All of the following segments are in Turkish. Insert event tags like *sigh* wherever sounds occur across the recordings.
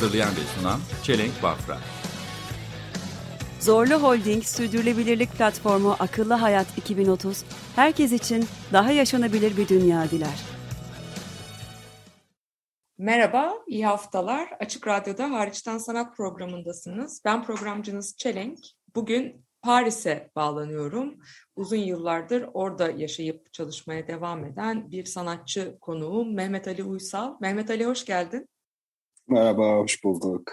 Hazırlayan ve sunan Çelenk Bafra Zorlu Holding Sürdürülebilirlik Platformu Akıllı Hayat 2030, herkes için daha yaşanabilir bir dünya diler. Merhaba, iyi haftalar. Açık Radyo'da Hariçten Sanat programındasınız. Ben programcınız Çelenk. Bugün Paris'e bağlanıyorum. Uzun yıllardır orada yaşayıp çalışmaya devam eden bir sanatçı konuğum Mehmet Ali Uysal. Mehmet Ali hoş geldin. Merhaba, hoş bulduk.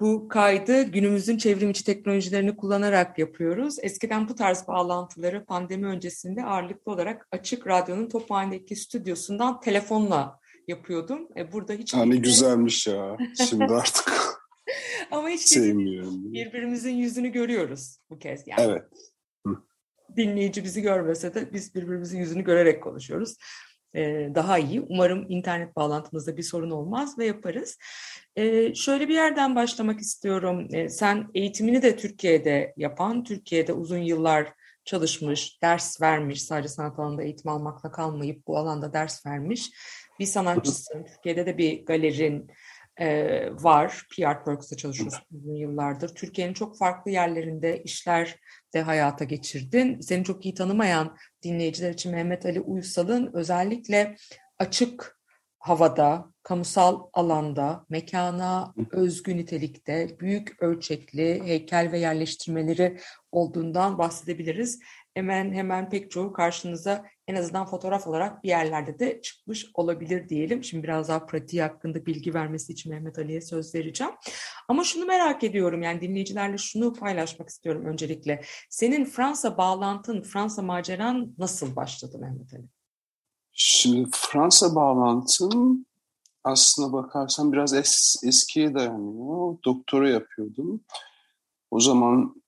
Bu kaydı günümüzün çevrim içi teknolojilerini kullanarak yapıyoruz. Eskiden bu tarz bağlantıları pandemi öncesinde ağırlıklı olarak Açık Radyo'nun Tophane'deki stüdyosundan telefonla yapıyordum. E, burada hiç Ha, ne güzelmiş ya. Şimdi *laughs* artık ama hiç sevmiyorum. birbirimizin yüzünü görüyoruz bu kez. Yani Evet. dinleyici bizi görmese de biz birbirimizin yüzünü görerek konuşuyoruz. Daha iyi. Umarım internet bağlantımızda bir sorun olmaz ve yaparız. Şöyle bir yerden başlamak istiyorum. Sen eğitimini de Türkiye'de yapan, Türkiye'de uzun yıllar çalışmış, ders vermiş, sadece sanat alanında eğitim almakla kalmayıp bu alanda ders vermiş bir sanatçısın. Türkiye'de de bir galerin e, var. PR Works'ta çalışıyorsun uzun yıllardır. Türkiye'nin çok farklı yerlerinde işler de hayata geçirdin. Seni çok iyi tanımayan dinleyiciler için Mehmet Ali Uysal'ın özellikle açık havada, kamusal alanda, mekana özgü nitelikte, büyük ölçekli heykel ve yerleştirmeleri olduğundan bahsedebiliriz. Hemen hemen pek çoğu karşınıza en azından fotoğraf olarak bir yerlerde de çıkmış olabilir diyelim. Şimdi biraz daha pratiği hakkında bilgi vermesi için Mehmet Ali'ye söz vereceğim. Ama şunu merak ediyorum yani dinleyicilerle şunu paylaşmak istiyorum öncelikle. Senin Fransa bağlantın, Fransa maceran nasıl başladı Mehmet Ali? Şimdi Fransa bağlantım aslına bakarsan biraz es, eskiye dayanıyor. Doktora yapıyordum. O zaman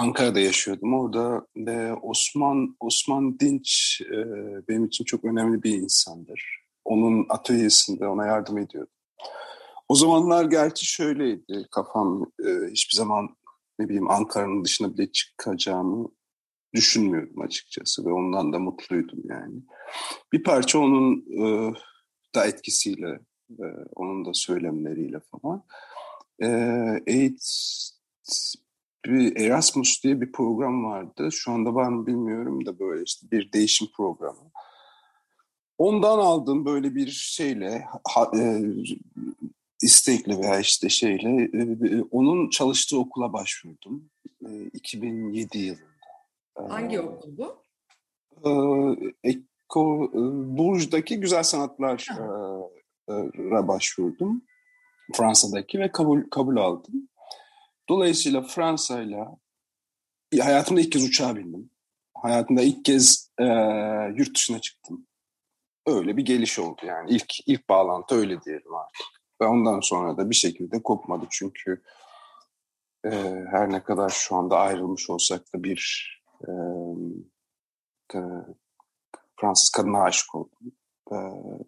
Ankara'da yaşıyordum. Orada e, Osman Osman Dinç e, benim için çok önemli bir insandır. Onun atölyesinde ona yardım ediyordum. O zamanlar gerçi şöyleydi kafam e, hiçbir zaman ne bileyim Ankara'nın dışına bile çıkacağımı düşünmüyordum açıkçası ve ondan da mutluydum yani. Bir parça onun e, da etkisiyle, e, onun da söylemleriyle falan. E, AIDS, bir Erasmus diye bir program vardı. Şu anda var mı bilmiyorum da böyle işte bir değişim programı. Ondan aldım böyle bir şeyle, ha, e, istekli veya işte şeyle, e, onun çalıştığı okula başvurdum. E, 2007 yılında. Hangi okul bu? Ee, Eko, e, Bourges'daki Güzel Sanatlar'a başvurdum. Fransa'daki ve kabul kabul aldım. Dolayısıyla Fransa'yla hayatımda ilk kez uçağa bindim. Hayatımda ilk kez e, yurt dışına çıktım. Öyle bir geliş oldu yani. ilk ilk bağlantı öyle diyelim artık. Ve ondan sonra da bir şekilde kopmadı çünkü e, her ne kadar şu anda ayrılmış olsak da bir e, e, Fransız kadına aşık oldum. E,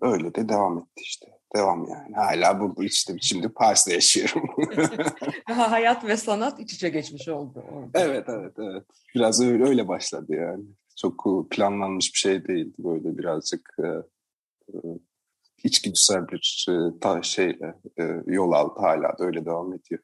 öyle de devam etti işte. Devam yani. Hala burada işte şimdi Paris'te yaşıyorum. *laughs* Daha hayat ve sanat iç içe geçmiş oldu orada. evet evet evet. Biraz öyle, öyle başladı yani. Çok planlanmış bir şey değildi. Böyle birazcık e, e, içgüdüsel bir e, ta şeyle e, yol aldı. Hala da öyle devam ediyor.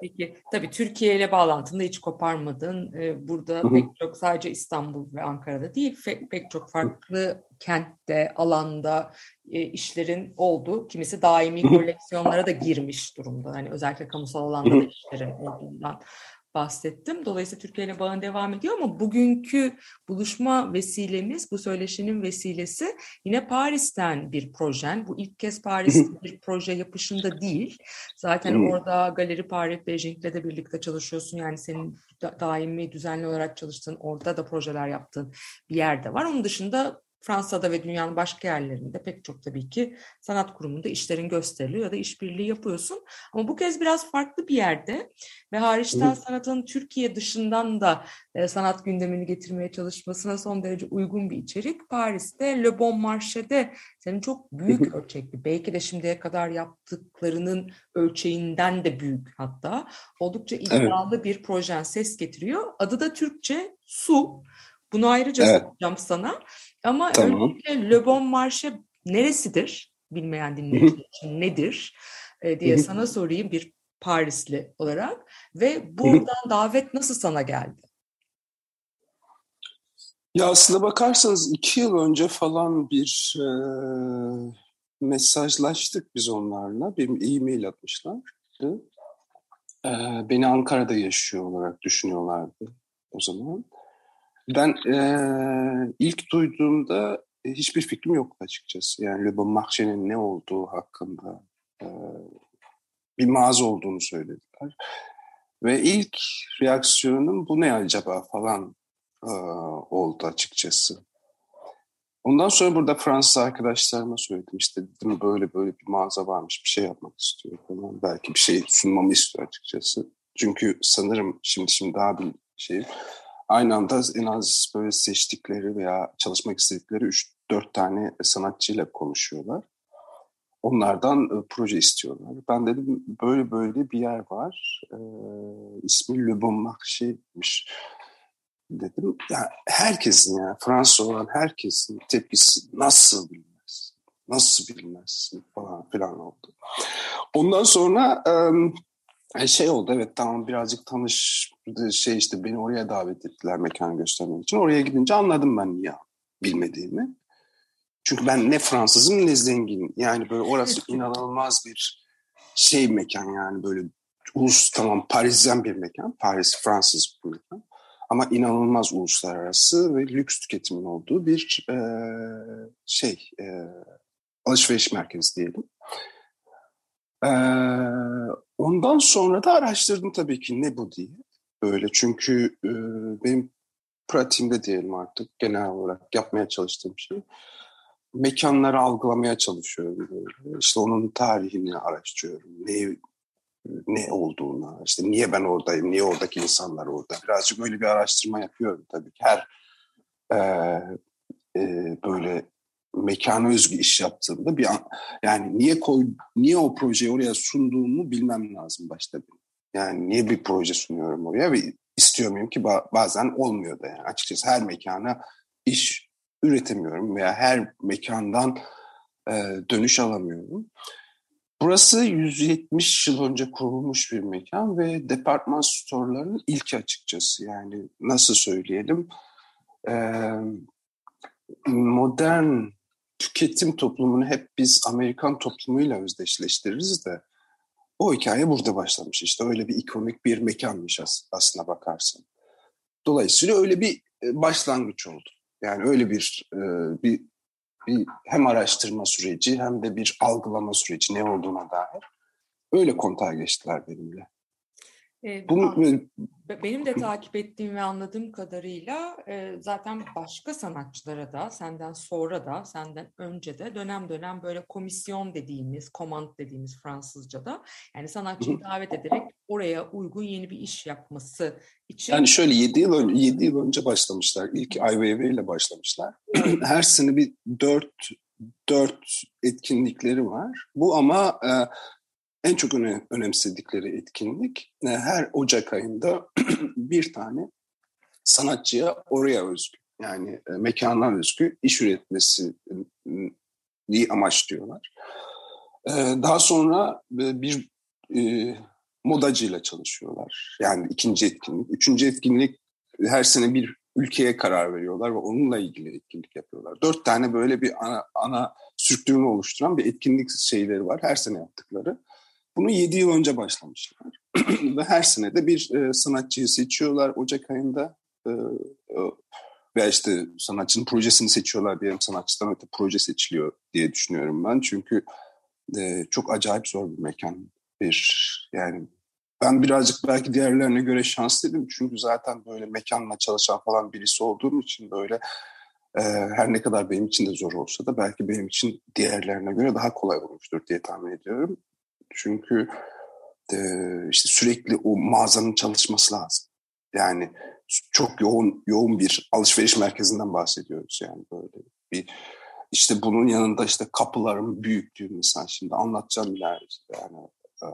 Peki tabii Türkiye ile bağlantını hiç koparmadın. Ee, burada Hı hı. pek çok sadece İstanbul ve Ankara'da değil pek çok farklı kentte, alanda e, işlerin oldu. Kimisi daimi koleksiyonlara da girmiş durumda. Hani özellikle kamusal alanda da işlerin olduğundan bahsettim. Dolayısıyla Türkiye ile bağın devam ediyor ama bugünkü buluşma vesilemiz, bu söyleşinin vesilesi yine Paris'ten bir projen. Bu ilk kez Paris'te bir proje yapışında değil. Zaten orada Galeri Paris Beijing'le de birlikte çalışıyorsun. Yani senin da- daimi düzenli olarak çalıştığın, orada da projeler yaptığın bir yerde var. Onun dışında Fransa'da ve dünyanın başka yerlerinde pek çok tabii ki sanat kurumunda işlerin gösteriliyor ya da işbirliği yapıyorsun. Ama bu kez biraz farklı bir yerde ve hariçten sanatın Türkiye dışından da e, sanat gündemini getirmeye çalışmasına son derece uygun bir içerik. Paris'te Le Bon Marché'de senin çok büyük ölçekli, belki de şimdiye kadar yaptıklarının ölçeğinden de büyük hatta oldukça iddialı bir projen ses getiriyor. Adı da Türkçe Su. Bunu ayrıca Evet. soracağım sana. Ama Tamam. öncelikle Le Bon Marché neresidir? Bilmeyen dinleyiciler için nedir? E, diye sana sorayım bir Parisli olarak. Ve buradan davet nasıl sana geldi? Ya aslına bakarsanız iki yıl önce falan bir e, mesajlaştık biz onlarla. Bir e-mail atmışlardı. E, beni Ankara'da yaşıyor olarak düşünüyorlardı o zaman. Ben e, ilk duyduğumda hiçbir fikrim yoktu açıkçası. Yani Le Bon ne olduğu hakkında e, bir mağaza olduğunu söylediler. Ve ilk reaksiyonum bu ne acaba falan e, oldu açıkçası. Ondan sonra burada Fransız arkadaşlarıma söyledim işte dedim böyle böyle bir mağaza varmış bir şey yapmak istiyor falan. Belki bir şey sunmamı istiyor açıkçası. Çünkü sanırım şimdi şimdi daha bir şey aynı anda en az böyle seçtikleri veya çalışmak istedikleri 3-4 tane sanatçıyla konuşuyorlar. Onlardan e, proje istiyorlar. Ben dedim böyle böyle bir yer var. E, ismi Le Bon Marché'miş dedim. Ya herkesin ya Fransız olan herkesin tepkisi nasıl bilmez? Nasıl bilmezsin falan filan oldu. Ondan sonra e, şey oldu evet tamam birazcık tanış şey işte beni oraya davet ettiler mekan göstermek için. Oraya gidince anladım ben niye bilmediğimi. Çünkü ben ne Fransızım ne zengin. Yani böyle orası inanılmaz bir şey mekan yani böyle ulus tamam Parisyen bir mekan. Paris Fransız bir mekan. Ama inanılmaz uluslararası ve lüks tüketimin olduğu bir e, şey e, alışveriş merkezi diyelim. E, ondan sonra da araştırdım tabii ki ne bu diye. Böyle çünkü e, benim pratiğimde diyelim artık genel olarak yapmaya çalıştığım şey mekanları algılamaya çalışıyorum. Böyle. İşte onun tarihini araştırıyorum. Ne ne olduğuna, işte niye ben oradayım, niye oradaki insanlar orada. Birazcık öyle bir araştırma yapıyorum tabii ki. Her e, e, böyle mekana özgü iş yaptığımda bir an, yani niye koy, niye o projeyi oraya sunduğumu bilmem lazım başta. Yani niye bir proje sunuyorum oraya ve istiyor muyum ki ba- bazen olmuyor da yani. Açıkçası her mekana iş üretemiyorum veya her mekandan e, dönüş alamıyorum. Burası 170 yıl önce kurulmuş bir mekan ve departman store'ların ilki açıkçası. Yani nasıl söyleyelim e, modern tüketim toplumunu hep biz Amerikan toplumuyla özdeşleştiririz de o hikaye burada başlamış. İşte öyle bir ikonik bir mekanmış as- aslına bakarsan. Dolayısıyla öyle bir e, başlangıç oldu. Yani öyle bir e, bir bir hem araştırma süreci hem de bir algılama süreci ne olduğuna dair öyle kontağa geçtiler benimle. E, benim de takip ettiğim ve anladığım kadarıyla e, zaten başka sanatçılara da senden sonra da senden önce de dönem dönem böyle komisyon dediğimiz, komand dediğimiz Fransızca'da yani sanatçıyı davet ederek oraya uygun yeni bir iş yapması için yani şöyle 7 yıl önce 7 yıl önce başlamışlar. İlk IVV ile başlamışlar. *clears throat* Her sene bir 4 4 etkinlikleri var. Bu ama e, en çok öne, önemsedikleri etkinlik e, her Ocak ayında *clears throat* bir tane sanatçıya oraya özgü yani e, mekana özgü iş üretmesi e, amaçlıyorlar. E, daha sonra e, bir e, modacıyla çalışıyorlar. Yani ikinci etkinlik. Üçüncü etkinlik her sene bir ülkeye karar veriyorlar ve onunla ilgili etkinlik yapıyorlar. Dört tane böyle bir ana, ana sürüklüğünü oluşturan bir etkinlik şeyleri var her sene yaptıkları. Bunu yedi yıl önce başlamışlar. *clears throat* ve her sene de bir e, sanatçıyı seçiyorlar Ocak ayında. E, e, veya işte sanatçının projesini seçiyorlar diyelim sanatçıdan öte proje seçiliyor diye düşünüyorum ben. Çünkü e, çok acayip zor bir mekan. Bir yani ben birazcık belki diğerlerine göre şanslıydım. Çünkü zaten böyle mekanla çalışan falan birisi olduğum için böyle e, her ne kadar benim için de zor olsa da belki benim için diğerlerine göre daha kolay olmuştur diye tahmin ediyorum. Çünkü e, işte sürekli o mağazanın çalışması lazım. Yani çok yoğun yoğun bir alışveriş merkezinden bahsediyoruz yani böyle bir işte bunun yanında işte kapıların büyüklüğü mesela şimdi anlatacağım ileride yani e,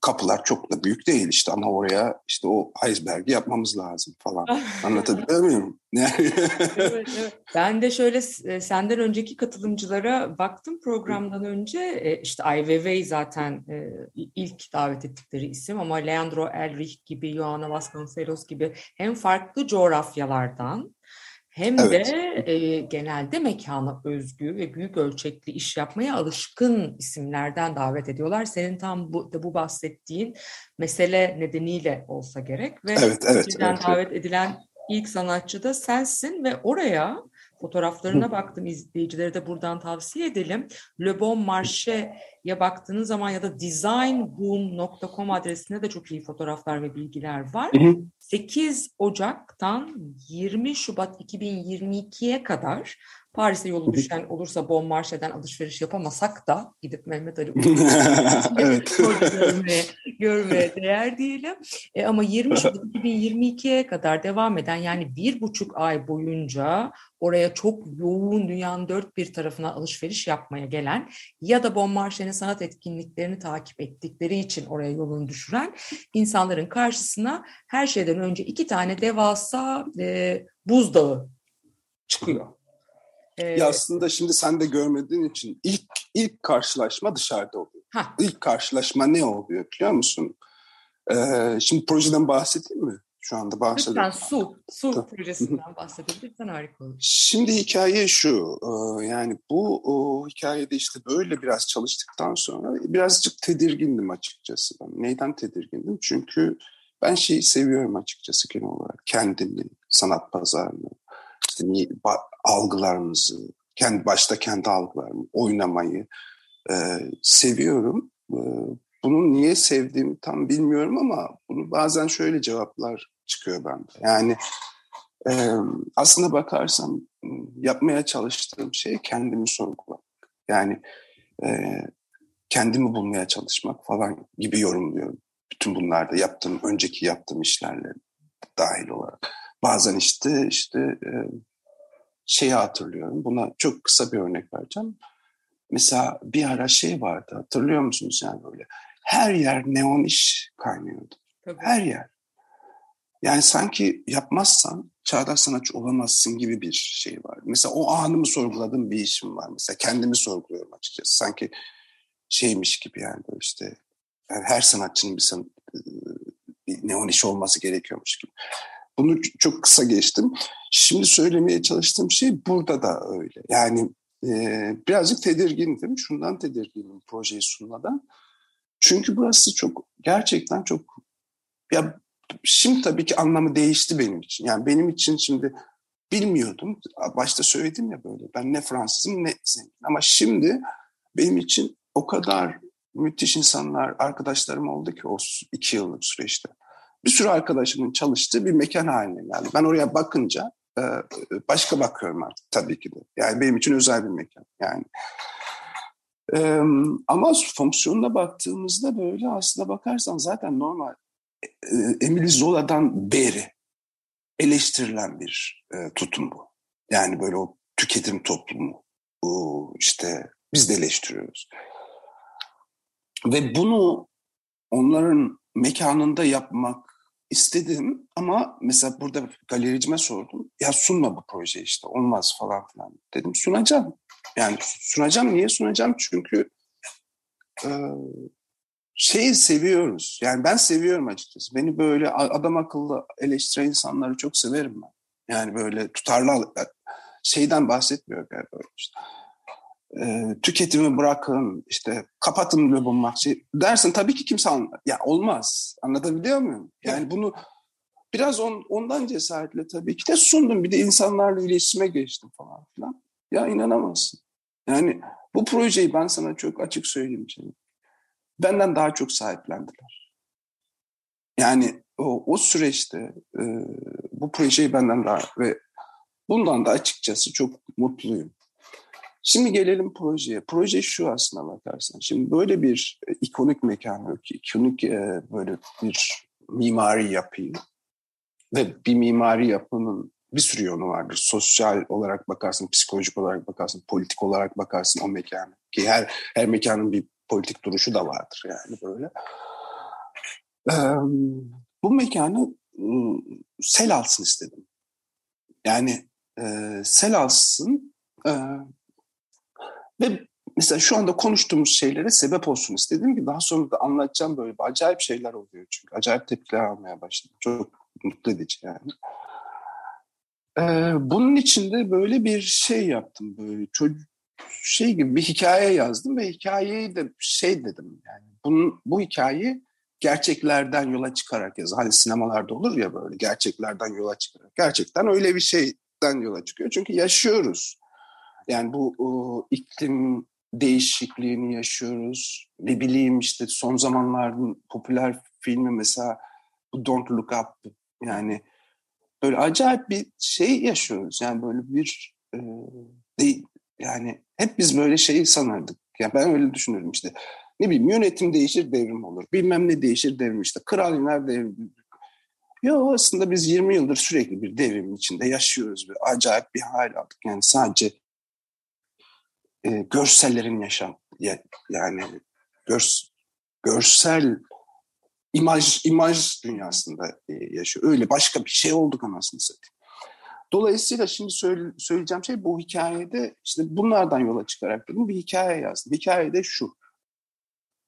kapılar çok da büyük değil işte ama oraya işte o iceberg'i yapmamız lazım falan. *laughs* Anlatabiliyor muyum? Evet, *laughs* evet. Ben de şöyle e, senden önceki katılımcılara baktım programdan önce. E, işte Weiwei zaten e, ilk davet ettikleri isim ama Leandro Elrich gibi, Joana Vasconcelos gibi hem farklı coğrafyalardan hem Evet. de e, genelde mekana özgü ve büyük ölçekli iş yapmaya alışkın isimlerden davet ediyorlar. Senin tam bu, bu bahsettiğin mesele nedeniyle olsa gerek ve evet evet. Evet, davet edilen ilk sanatçı da sensin ve oraya fotoğraflarına baktım izleyicilere de buradan tavsiye edelim. Le Bon Marché'ye baktığınız zaman ya da designboom.com adresinde de çok iyi fotoğraflar ve bilgiler var. Hı hı. 8 Ocak'tan 20 Şubat 2022'ye kadar Paris'e yolu düşen olursa Bon Marché'den alışveriş yapamasak da gidip Mehmet Ali *laughs* evet. *laughs* görmeye, görmeye değer değilim. E, ama 20 Şubat *laughs* 2022'ye kadar devam eden yani bir buçuk ay boyunca oraya çok yoğun dünyanın dört bir tarafına alışveriş yapmaya gelen ya da Bon Marché'nin sanat etkinliklerini takip ettikleri için oraya yolunu düşüren insanların karşısına her şeyden önce iki tane devasa e, buzdağı çıkıyor. E, Ya aslında şimdi sen de görmediğin için ilk ilk karşılaşma dışarıda oluyor. ha, İlk karşılaşma ne oluyor biliyor musun? Ee, şimdi projeden bahsedeyim mi? Şu anda lütfen bahsedeyim. su, su Tamam. projesinden bahsedebilirsen harika olur. Şimdi hikaye şu, e, yani bu o, hikayede işte böyle biraz çalıştıktan sonra birazcık tedirgindim açıkçası. Ben. Neyden tedirgindim? Çünkü ben şeyi seviyorum açıkçası genel olarak. Kendimi, sanat pazarını, işte algılarımızı, kendi başta kendi algılarımı, oynamayı e, seviyorum. E, bunu niye sevdiğimi tam bilmiyorum ama bunu bazen şöyle cevaplar çıkıyor bende. Yani ee, aslında bakarsam yapmaya çalıştığım şey kendimi sorgulamak. Yani e, kendimi bulmaya çalışmak falan gibi yorumluyorum. Bütün bunlarda yaptığım, önceki yaptığım işlerle dahil olarak. Bazen işte işte e, şeyi hatırlıyorum. Buna çok kısa bir örnek vereceğim. Mesela bir ara şey vardı hatırlıyor musunuz yani böyle her yer neon iş kaynıyordu. Tabii. Her yer. Yani sanki yapmazsan çağdaş sanatçı olamazsın gibi bir şey var. Mesela o anımı sorguladığım bir işim var. Mesela kendimi sorguluyorum açıkçası. Sanki şeymiş gibi yani böyle işte yani her sanatçının bir, san, bir neon işi olması gerekiyormuş gibi. Bunu çok kısa geçtim. Şimdi söylemeye çalıştığım şey burada da öyle. Yani e, birazcık tedirgindim. Şundan tedirginim projeyi sunmadan. Çünkü burası çok gerçekten çok ya şimdi tabii ki anlamı değişti benim için. Yani benim için şimdi bilmiyordum. Başta söyledim ya böyle. Ben ne Fransızım ne zengin. Ama şimdi benim için o kadar müthiş insanlar, arkadaşlarım oldu ki o iki yıllık süreçte. Bir sürü arkadaşımın çalıştığı bir mekan haline geldi. Ben oraya bakınca e, başka bakıyorum artık tabii ki de. Yani benim için özel bir mekan. Yani e, ama fonksiyonuna baktığımızda böyle aslında bakarsan zaten normal e, Emile Zola'dan beri eleştirilen bir e, tutum bu. Yani böyle o tüketim toplumu o işte biz de eleştiriyoruz. Ve bunu onların mekanında yapmak istedim ama mesela burada galericime sordum. Ya sunma bu projeyi işte olmaz falan filan. Dedim sunacağım. Yani sunacağım. Niye sunacağım? Çünkü e, şeyi seviyoruz. Yani ben seviyorum açıkçası. Beni böyle adam akıllı eleştiren insanları çok severim ben. Yani böyle tutarlı şeyden bahsetmiyorum yani böyle işte. Ee, tüketimi bırakın, işte kapatın Le Bon Marché dersin tabii ki kimse anlar. Ya olmaz. Anlatabiliyor muyum? Yani bunu biraz on, ondan cesaretle tabii ki de sundum. Bir de insanlarla iletişime geçtim falan filan. Ya inanamazsın. Yani bu projeyi ben sana çok açık söyleyeyim şimdi benden daha çok sahiplendiler. Yani o, o süreçte e, bu projeyi benden daha ve Bundan da açıkçası çok mutluyum. Şimdi gelelim projeye. Proje şu aslına bakarsan. Şimdi böyle bir e, ikonik mekan ki. ikonik e, böyle bir mimari yapıyı ve bir mimari yapının bir sürü yönü vardır. Sosyal olarak bakarsın, psikolojik olarak bakarsın, politik olarak bakarsın o mekanı. Ki her her mekanın bir politik duruşu da vardır yani böyle. Ee, bu mekanı sel alsın istedim. Yani e, sel alsın e, ve mesela şu anda konuştuğumuz şeylere sebep olsun istedim ki daha sonra da anlatacağım böyle acayip şeyler oluyor çünkü. Acayip tepkiler almaya başladım. Çok mutlu edici yani. Ee, bunun içinde böyle bir şey yaptım böyle çocuk şey gibi bir hikaye yazdım ve hikayeyi de şey dedim yani bunun bu hikaye gerçeklerden yola çıkarak yaz. Hani sinemalarda olur ya böyle gerçeklerden yola çıkarak. Gerçekten öyle bir şeyden yola çıkıyor. Çünkü yaşıyoruz. Yani bu o, iklim değişikliğini yaşıyoruz. Ne bileyim işte son zamanların popüler filmi mesela Don't Look Up yani böyle acayip bir şey yaşıyoruz. Yani böyle bir e, değil yani hep biz böyle şeyi sanardık. Yani ben öyle düşünüyorum işte. Ne bileyim yönetim değişir devrim olur. Bilmem ne değişir devrim işte. Kral iner devrim. Yok aslında biz 20 yıldır sürekli bir devrimin içinde yaşıyoruz. Bir acayip bir hal aldık. Yani sadece e, görsellerin yaşam ya, yani gör, görsel imaj imaj dünyasında e, yaşıyor. Öyle başka bir şey olduk anasını satayım. Dolayısıyla şimdi söyle, söyleyeceğim şey bu hikayede işte bunlardan yola çıkarak dedim bir hikaye yazdım. Hikaye de şu.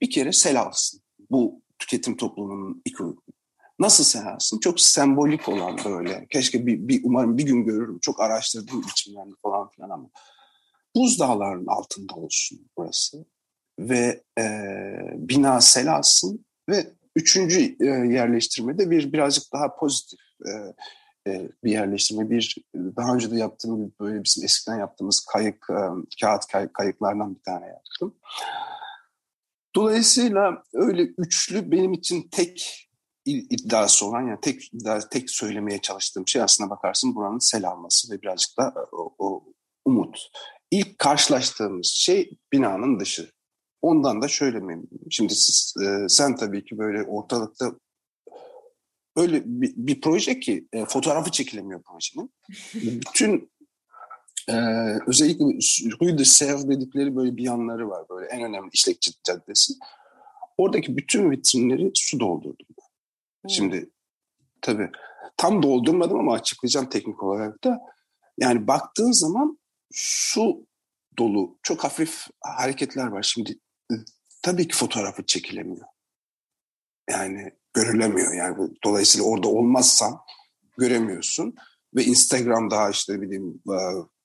Bir kere sel alsın. Bu tüketim toplumunun ikonu. Nasıl sel alsın? Çok sembolik olan böyle. Keşke bir, bir umarım bir gün görürüm. Çok araştırdığım biçimlerini falan filan ama buzdağlarının altında olsun burası. Ve e, bina sel alsın ve üçüncü e, yerleştirmede bir birazcık daha pozitif e, e, bir yerleştirme. Bir daha önce de yaptığım bir böyle bizim eskiden yaptığımız kayık, e, kağıt kay, kayıklardan bir tane yaptım. Dolayısıyla öyle üçlü benim için tek iddiası olan yani tek iddia, tek söylemeye çalıştığım şey aslına bakarsın buranın sel alması ve birazcık da o, o umut. İlk karşılaştığımız şey binanın dışı. Ondan da şöyle mi? Şimdi siz, e, sen tabii ki böyle ortalıkta böyle bir, bir proje ki e, fotoğrafı çekilemiyor projenin. *laughs* Bütün e, özellikle Rue de Sèvres dedikleri böyle bir yanları var. Böyle en önemli işlek caddesi. Oradaki bütün vitrinleri su doldurdum. Hmm. Şimdi tabii tam doldurmadım ama açıklayacağım teknik olarak da. Yani baktığın zaman su dolu çok hafif hareketler var. Şimdi tabii ki fotoğrafı çekilemiyor. Yani görülemiyor. Yani dolayısıyla orada olmazsan göremiyorsun ve Instagram daha işte bileyim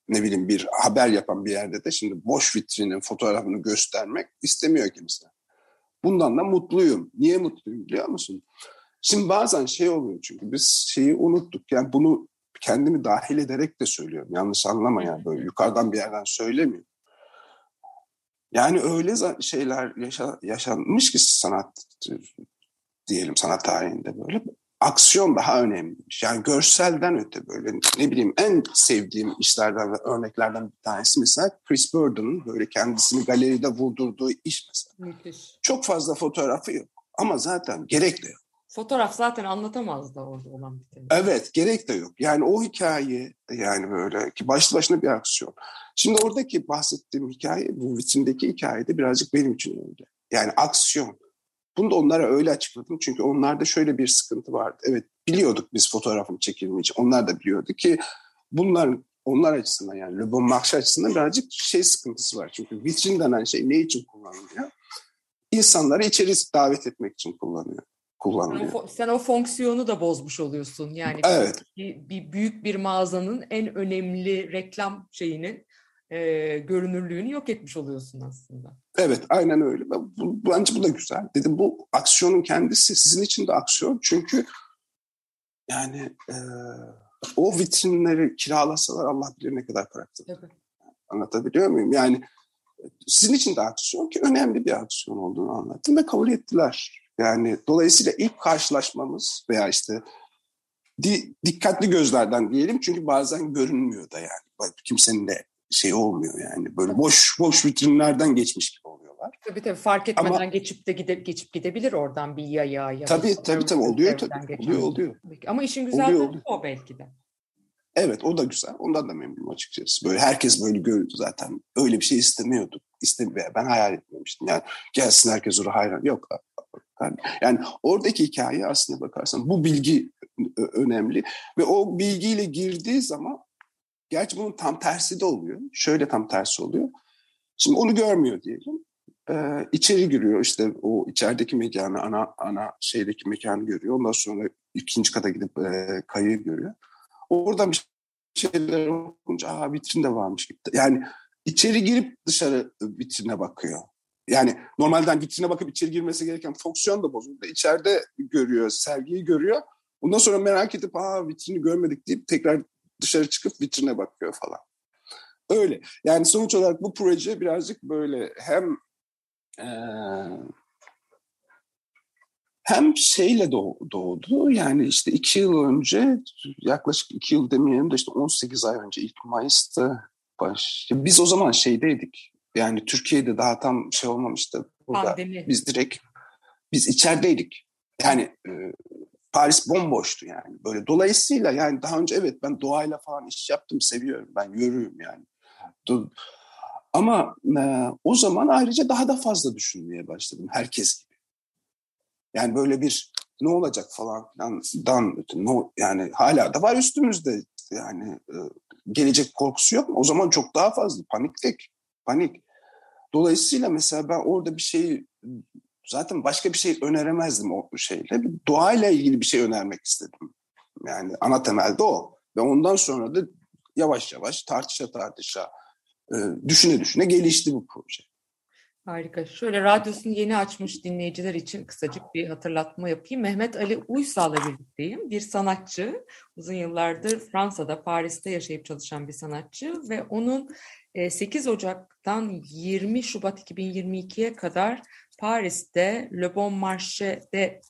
ne bileyim bir haber yapan bir yerde de şimdi boş vitrinin fotoğrafını göstermek istemiyor kimse. Bundan da mutluyum. Niye mutluyum biliyor musun? Şimdi bazen şey oluyor çünkü biz şeyi unuttuk. Yani bunu kendimi dahil ederek de söylüyorum. Yanlış anlama yani böyle yukarıdan bir yerden söylemiyorum. Yani öyle şeyler yaşa, yaşanmış ki sanat diyelim sanat tarihinde böyle aksiyon daha önemliymiş. Yani görselden öte böyle ne bileyim en sevdiğim işlerden ve örneklerden bir tanesi mesela Chris Burden'ın böyle kendisini galeride vurdurduğu iş mesela. Müthiş. Çok fazla fotoğrafı yok ama zaten gerek de yok. Fotoğraf zaten anlatamaz da orada olan biteni. Evet gerek de yok. Yani o hikaye yani böyle ki başlı başına bir aksiyon. Şimdi oradaki bahsettiğim hikaye bu vitrindeki hikayede birazcık benim için öyle. Yani aksiyon. Bunu da onlara öyle açıkladım. Çünkü onlarda şöyle bir sıkıntı vardı. Evet biliyorduk biz fotoğrafın çekilmeyeceği. Onlar da biliyordu ki bunlar onlar açısından yani Le Bon Marché açısından birazcık şey sıkıntısı var. Çünkü vitrin denen şey ne için kullanılıyor? İnsanları içeri davet etmek için kullanıyor kullanılıyor. Sen o, sen o fonksiyonu da bozmuş oluyorsun. Yani evet. bir, bir büyük bir mağazanın en önemli reklam şeyinin e, görünürlüğünü yok etmiş oluyorsun aslında. Evet, aynen öyle. Bu, bence bu da güzel. Dedim bu aksiyonun kendisi sizin için de aksiyon. Çünkü yani e, o vitrinleri kiralasalar Allah bilir ne kadar para Evet. Anlatabiliyor muyum? Yani sizin için de aksiyon ki önemli bir aksiyon olduğunu anlattım ve kabul ettiler. Yani dolayısıyla ilk karşılaşmamız veya işte di- dikkatli gözlerden diyelim çünkü bazen görünmüyor da yani. Kimsenin de şey olmuyor yani. Böyle boş boş vitrinlerden geçmiş gibi oluyorlar. Tabii tabii fark etmeden Ama- geçip de gide, geçip gidebilir oradan bir yaya ya Tabii tabii tabii oluyor tabii. geçen. Oluyor oluyor. Peki, Ama işin güzel Oluyor, o belki de. Evet o da güzel. Ondan da memnunum açıkçası. Böyle herkes böyle gördü zaten. Öyle bir şey istemiyorduk. İstemiyor. Ben hayal etmemiştim. Yani gelsin herkes oraya hayran. Yok. Yani oradaki hikaye aslında bakarsan bu bilgi önemli. Ve o bilgiyle girdiği zaman gerçi bunun tam tersi de oluyor. Şöyle tam tersi oluyor. Şimdi onu görmüyor diyelim. Ee, içeri giriyor işte o içerideki mekanı ana ana şeydeki mekanı görüyor. Ondan sonra ikinci kata gidip e, kayığı görüyor. Oradan bir şeyler okunca aa vitrin de varmış gibi. Yani içeri girip dışarı vitrine bakıyor. Yani normalden vitrine bakıp içeri girmesi gereken fonksiyon da bozuldu. İçeride görüyor, sergiyi görüyor. Ondan sonra merak edip aa vitrini görmedik deyip tekrar dışarı çıkıp vitrine bakıyor falan. Öyle. Yani sonuç olarak bu proje birazcık böyle hem eee, hem şeyle doğ- doğdu. Yani işte iki yıl önce yaklaşık iki yıl demeyelim de işte 18 ay önce ilk Mayıs'ta baş... Biz o zaman şeydeydik. Yani Türkiye'de daha tam şey olmamıştı. Burada Pandemi. biz direkt biz içerideydik. Yani e, Paris bomboştu yani. Böyle dolayısıyla yani daha önce evet ben doğayla falan iş yaptım, seviyorum. Ben yürüyüm yani. Do- Ama e, o zaman ayrıca daha da fazla düşünmeye başladım herkes gibi. Yani böyle bir ne olacak falan filandan öte, no, yani hala da var üstümüzde yani e, gelecek korkusu yok mu? O zaman çok daha fazla paniktik. Panik. Dolayısıyla mesela ben orada bir şey zaten başka bir şey öneremezdim o şeyle. Doğayla ilgili bir şey önermek istedim. Yani ana temelde o. Ve ondan sonra da yavaş yavaş tartışa tartışa e, düşüne düşüne gelişti bu proje. Harika. Şöyle radyosunu yeni açmış dinleyiciler için kısacık bir hatırlatma yapayım. Mehmet Ali Uysal'la birlikteyim. Bir sanatçı. Uzun yıllardır Fransa'da, Paris'te yaşayıp çalışan bir sanatçı ve onun e, 8 Ocak'tan 20 Şubat 2022'ye kadar Paris'te Le Bon Marché'de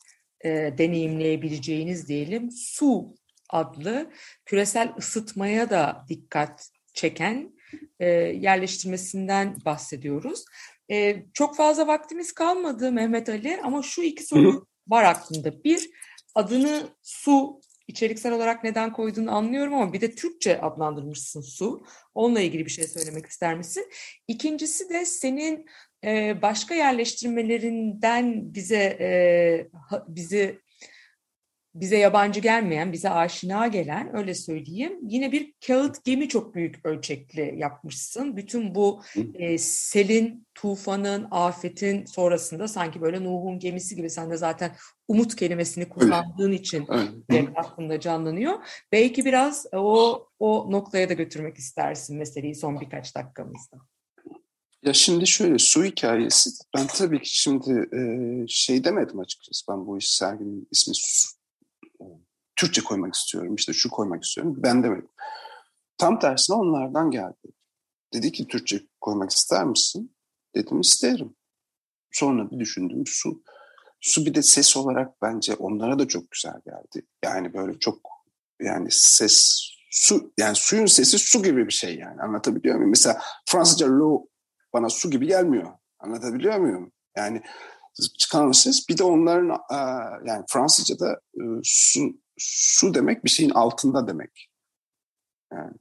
e, deneyimleyebileceğiniz diyelim Su adlı küresel ısıtmaya da dikkat çeken e, yerleştirmesinden bahsediyoruz. Ee, çok fazla vaktimiz kalmadı Mehmet Ali ama şu iki soru var aklımda. Bir, adını su içeriksel olarak neden koyduğunu anlıyorum ama bir de Türkçe adlandırmışsın su. Onunla ilgili bir şey söylemek ister misin? İkincisi de senin e, başka yerleştirmelerinden bize e, bizi bize yabancı gelmeyen, bize aşina gelen öyle söyleyeyim. Yine bir kağıt gemi çok büyük ölçekli yapmışsın. Bütün bu e, selin, tufanın, afetin sonrasında sanki böyle Nuh'un gemisi gibi sen de zaten umut kelimesini kullandığın için Öyle. direkt aklımda canlanıyor. Belki biraz o o noktaya da götürmek istersin meseleyi son birkaç dakikamızda. Ya şimdi şöyle su hikayesi ben tabii ki şimdi e, şey demedim açıkçası ben bu iş serginin ismi su, e, Türkçe koymak istiyorum işte şu koymak istiyorum ben demedim. Tam tersine onlardan geldi. Dedi ki Türkçe koymak ister misin? Dedim isterim. Sonra bir düşündüm su. Su bir de ses olarak bence onlara da çok güzel geldi. Yani böyle çok yani ses su yani suyun sesi su gibi bir şey yani anlatabiliyor muyum? Mesela Fransızca lo bana su gibi gelmiyor. Anlatabiliyor muyum? Yani çıkan ses bir de onların yani Fransızca'da e, su, su demek bir şeyin altında demek. Yani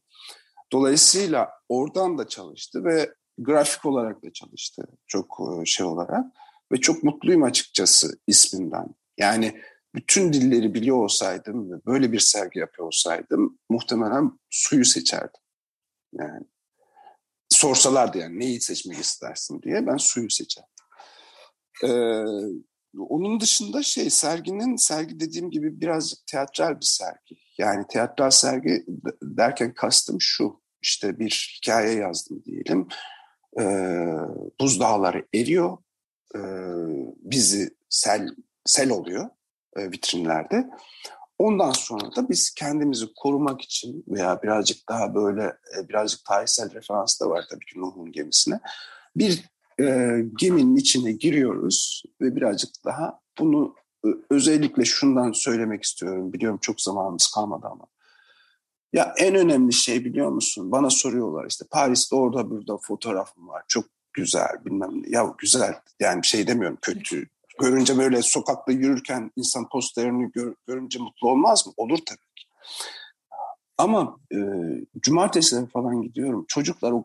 dolayısıyla oradan da çalıştı ve grafik olarak da çalıştı çok e, şey olarak ve çok mutluyum açıkçası isminden. Yani bütün dilleri biliyor olsaydım ve böyle bir sergi yapıyor olsaydım muhtemelen suyu seçerdim. Yani sorsalardı yani neyi seçmek istersin diye ben suyu seçerdim. Ee, onun dışında şey serginin sergi dediğim gibi birazcık teatral bir sergi. Yani teatral sergi derken kastım şu işte bir hikaye yazdım diyelim. Ee, buzdağları eriyor. Ee, bizi sel sel oluyor e, vitrinlerde. Ondan sonra da biz kendimizi korumak için veya birazcık daha böyle e, birazcık tarihsel referans da var tabii ki Nuh'un gemisine. Bir e, geminin içine giriyoruz ve birazcık daha bunu özellikle şundan söylemek istiyorum. Biliyorum çok zamanımız kalmadı ama. Ya en önemli şey biliyor musun? Bana soruyorlar işte Paris'te orada burada fotoğrafım var. Çok güzel bilmem ne. Ya güzel yani bir şey demiyorum kötü. Görünce böyle sokakta yürürken insan posterini gör, görünce mutlu olmaz mı? Olur tabii ki. Ama e, cumartesileri falan gidiyorum. Çocuklar o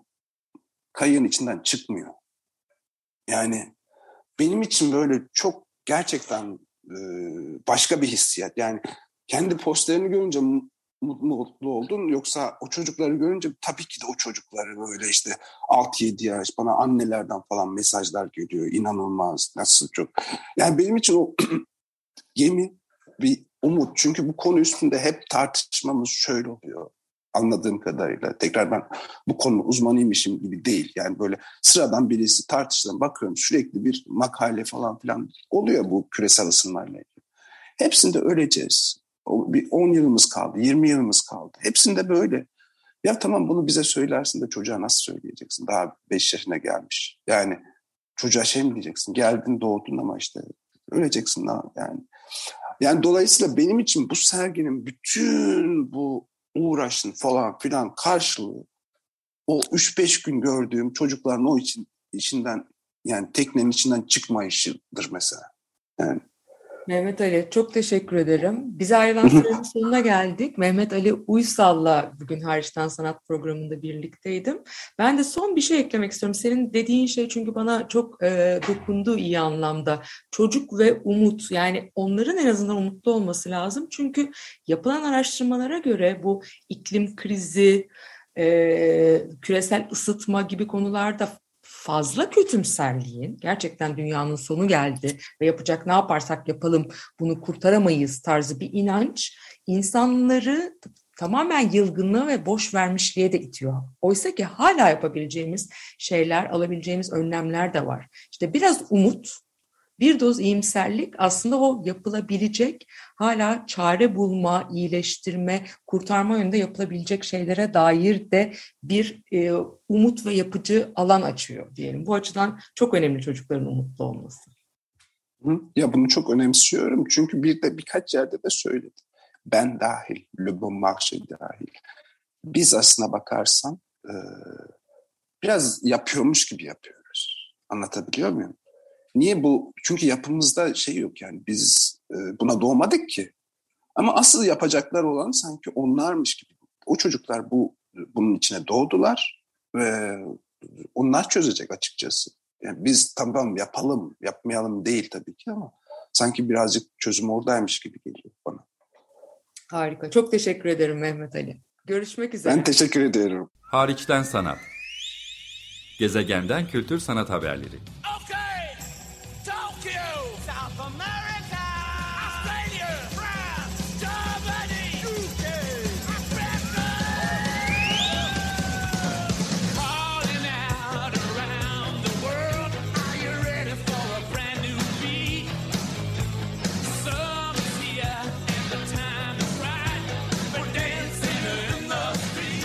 kayığın içinden çıkmıyor. Yani benim için böyle çok gerçekten başka bir hissiyat. Yani kendi posterini görünce mutlu oldun yoksa o çocukları görünce tabii ki de o çocukları böyle işte 6-7 yaş bana annelerden falan mesajlar geliyor inanılmaz nasıl çok. Yani benim için o *clears throat* gemi bir umut. Çünkü bu konu üstünde hep tartışmamız şöyle oluyor anladığım kadarıyla tekrar ben bu konu uzmanıymışım gibi değil yani böyle sıradan birisi tartışılan bakıyorum sürekli bir makale falan filan oluyor bu küresel ısınmayla ilgili. Hepsinde öleceğiz bir 10 yılımız kaldı, 20 yılımız kaldı. Hepsinde böyle. Ya tamam bunu bize söylersin de çocuğa nasıl söyleyeceksin? Daha 5 yaşına gelmiş. Yani çocuğa şey mi diyeceksin? Geldin doğdun ama işte öleceksin daha yani. Yani dolayısıyla benim için bu serginin bütün bu uğraşın falan filan karşılığı o 3-5 gün gördüğüm çocukların o için içinden yani teknenin içinden çıkmayışıdır mesela. Yani Mehmet Ali çok teşekkür ederim. Bize *laughs* ayrılan sürenin sonuna geldik. Mehmet Ali Uysal'la bugün Hariçten Sanat programında birlikteydim. Ben de son bir şey eklemek istiyorum. Senin dediğin şey çünkü bana çok e, dokundu iyi anlamda. Çocuk ve umut yani onların en azından umutlu olması lazım. Çünkü yapılan araştırmalara göre bu iklim krizi, e, küresel ısıtma gibi konularda fazla kötümserliğin gerçekten dünyanın sonu geldi ve yapacak ne yaparsak yapalım bunu kurtaramayız tarzı bir inanç insanları tamamen yılgınlığa ve boş vermişliğe de itiyor. Oysa ki hala yapabileceğimiz şeyler, alabileceğimiz önlemler de var. İşte biraz umut, bir doz iyimserlik aslında o yapılabilecek hala çare bulma, iyileştirme, kurtarma yönünde yapılabilecek şeylere dair de bir e, umut ve yapıcı alan açıyor diyelim. Bu açıdan çok önemli çocukların umutlu olması. Ya bunu çok önemsiyorum çünkü bir de birkaç yerde de söyledim. Ben dahil, Le Bon dahil. Biz aslına bakarsan e, biraz yapıyormuş gibi yapıyoruz. Anlatabiliyor muyum? Niye bu? Çünkü yapımızda şey yok yani biz e, buna doğmadık ki. Ama asıl yapacaklar olan sanki onlarmış gibi. O çocuklar bu bunun içine doğdular ve onlar çözecek açıkçası. Yani biz tamam yapalım, yapmayalım değil tabii ki ama sanki birazcık çözüm oradaymış gibi geliyor bana. Harika. Çok teşekkür ederim Mehmet Ali. Görüşmek üzere. Ben teşekkür ederim. Hariçten sanat. Gezegenden kültür sanat haberleri.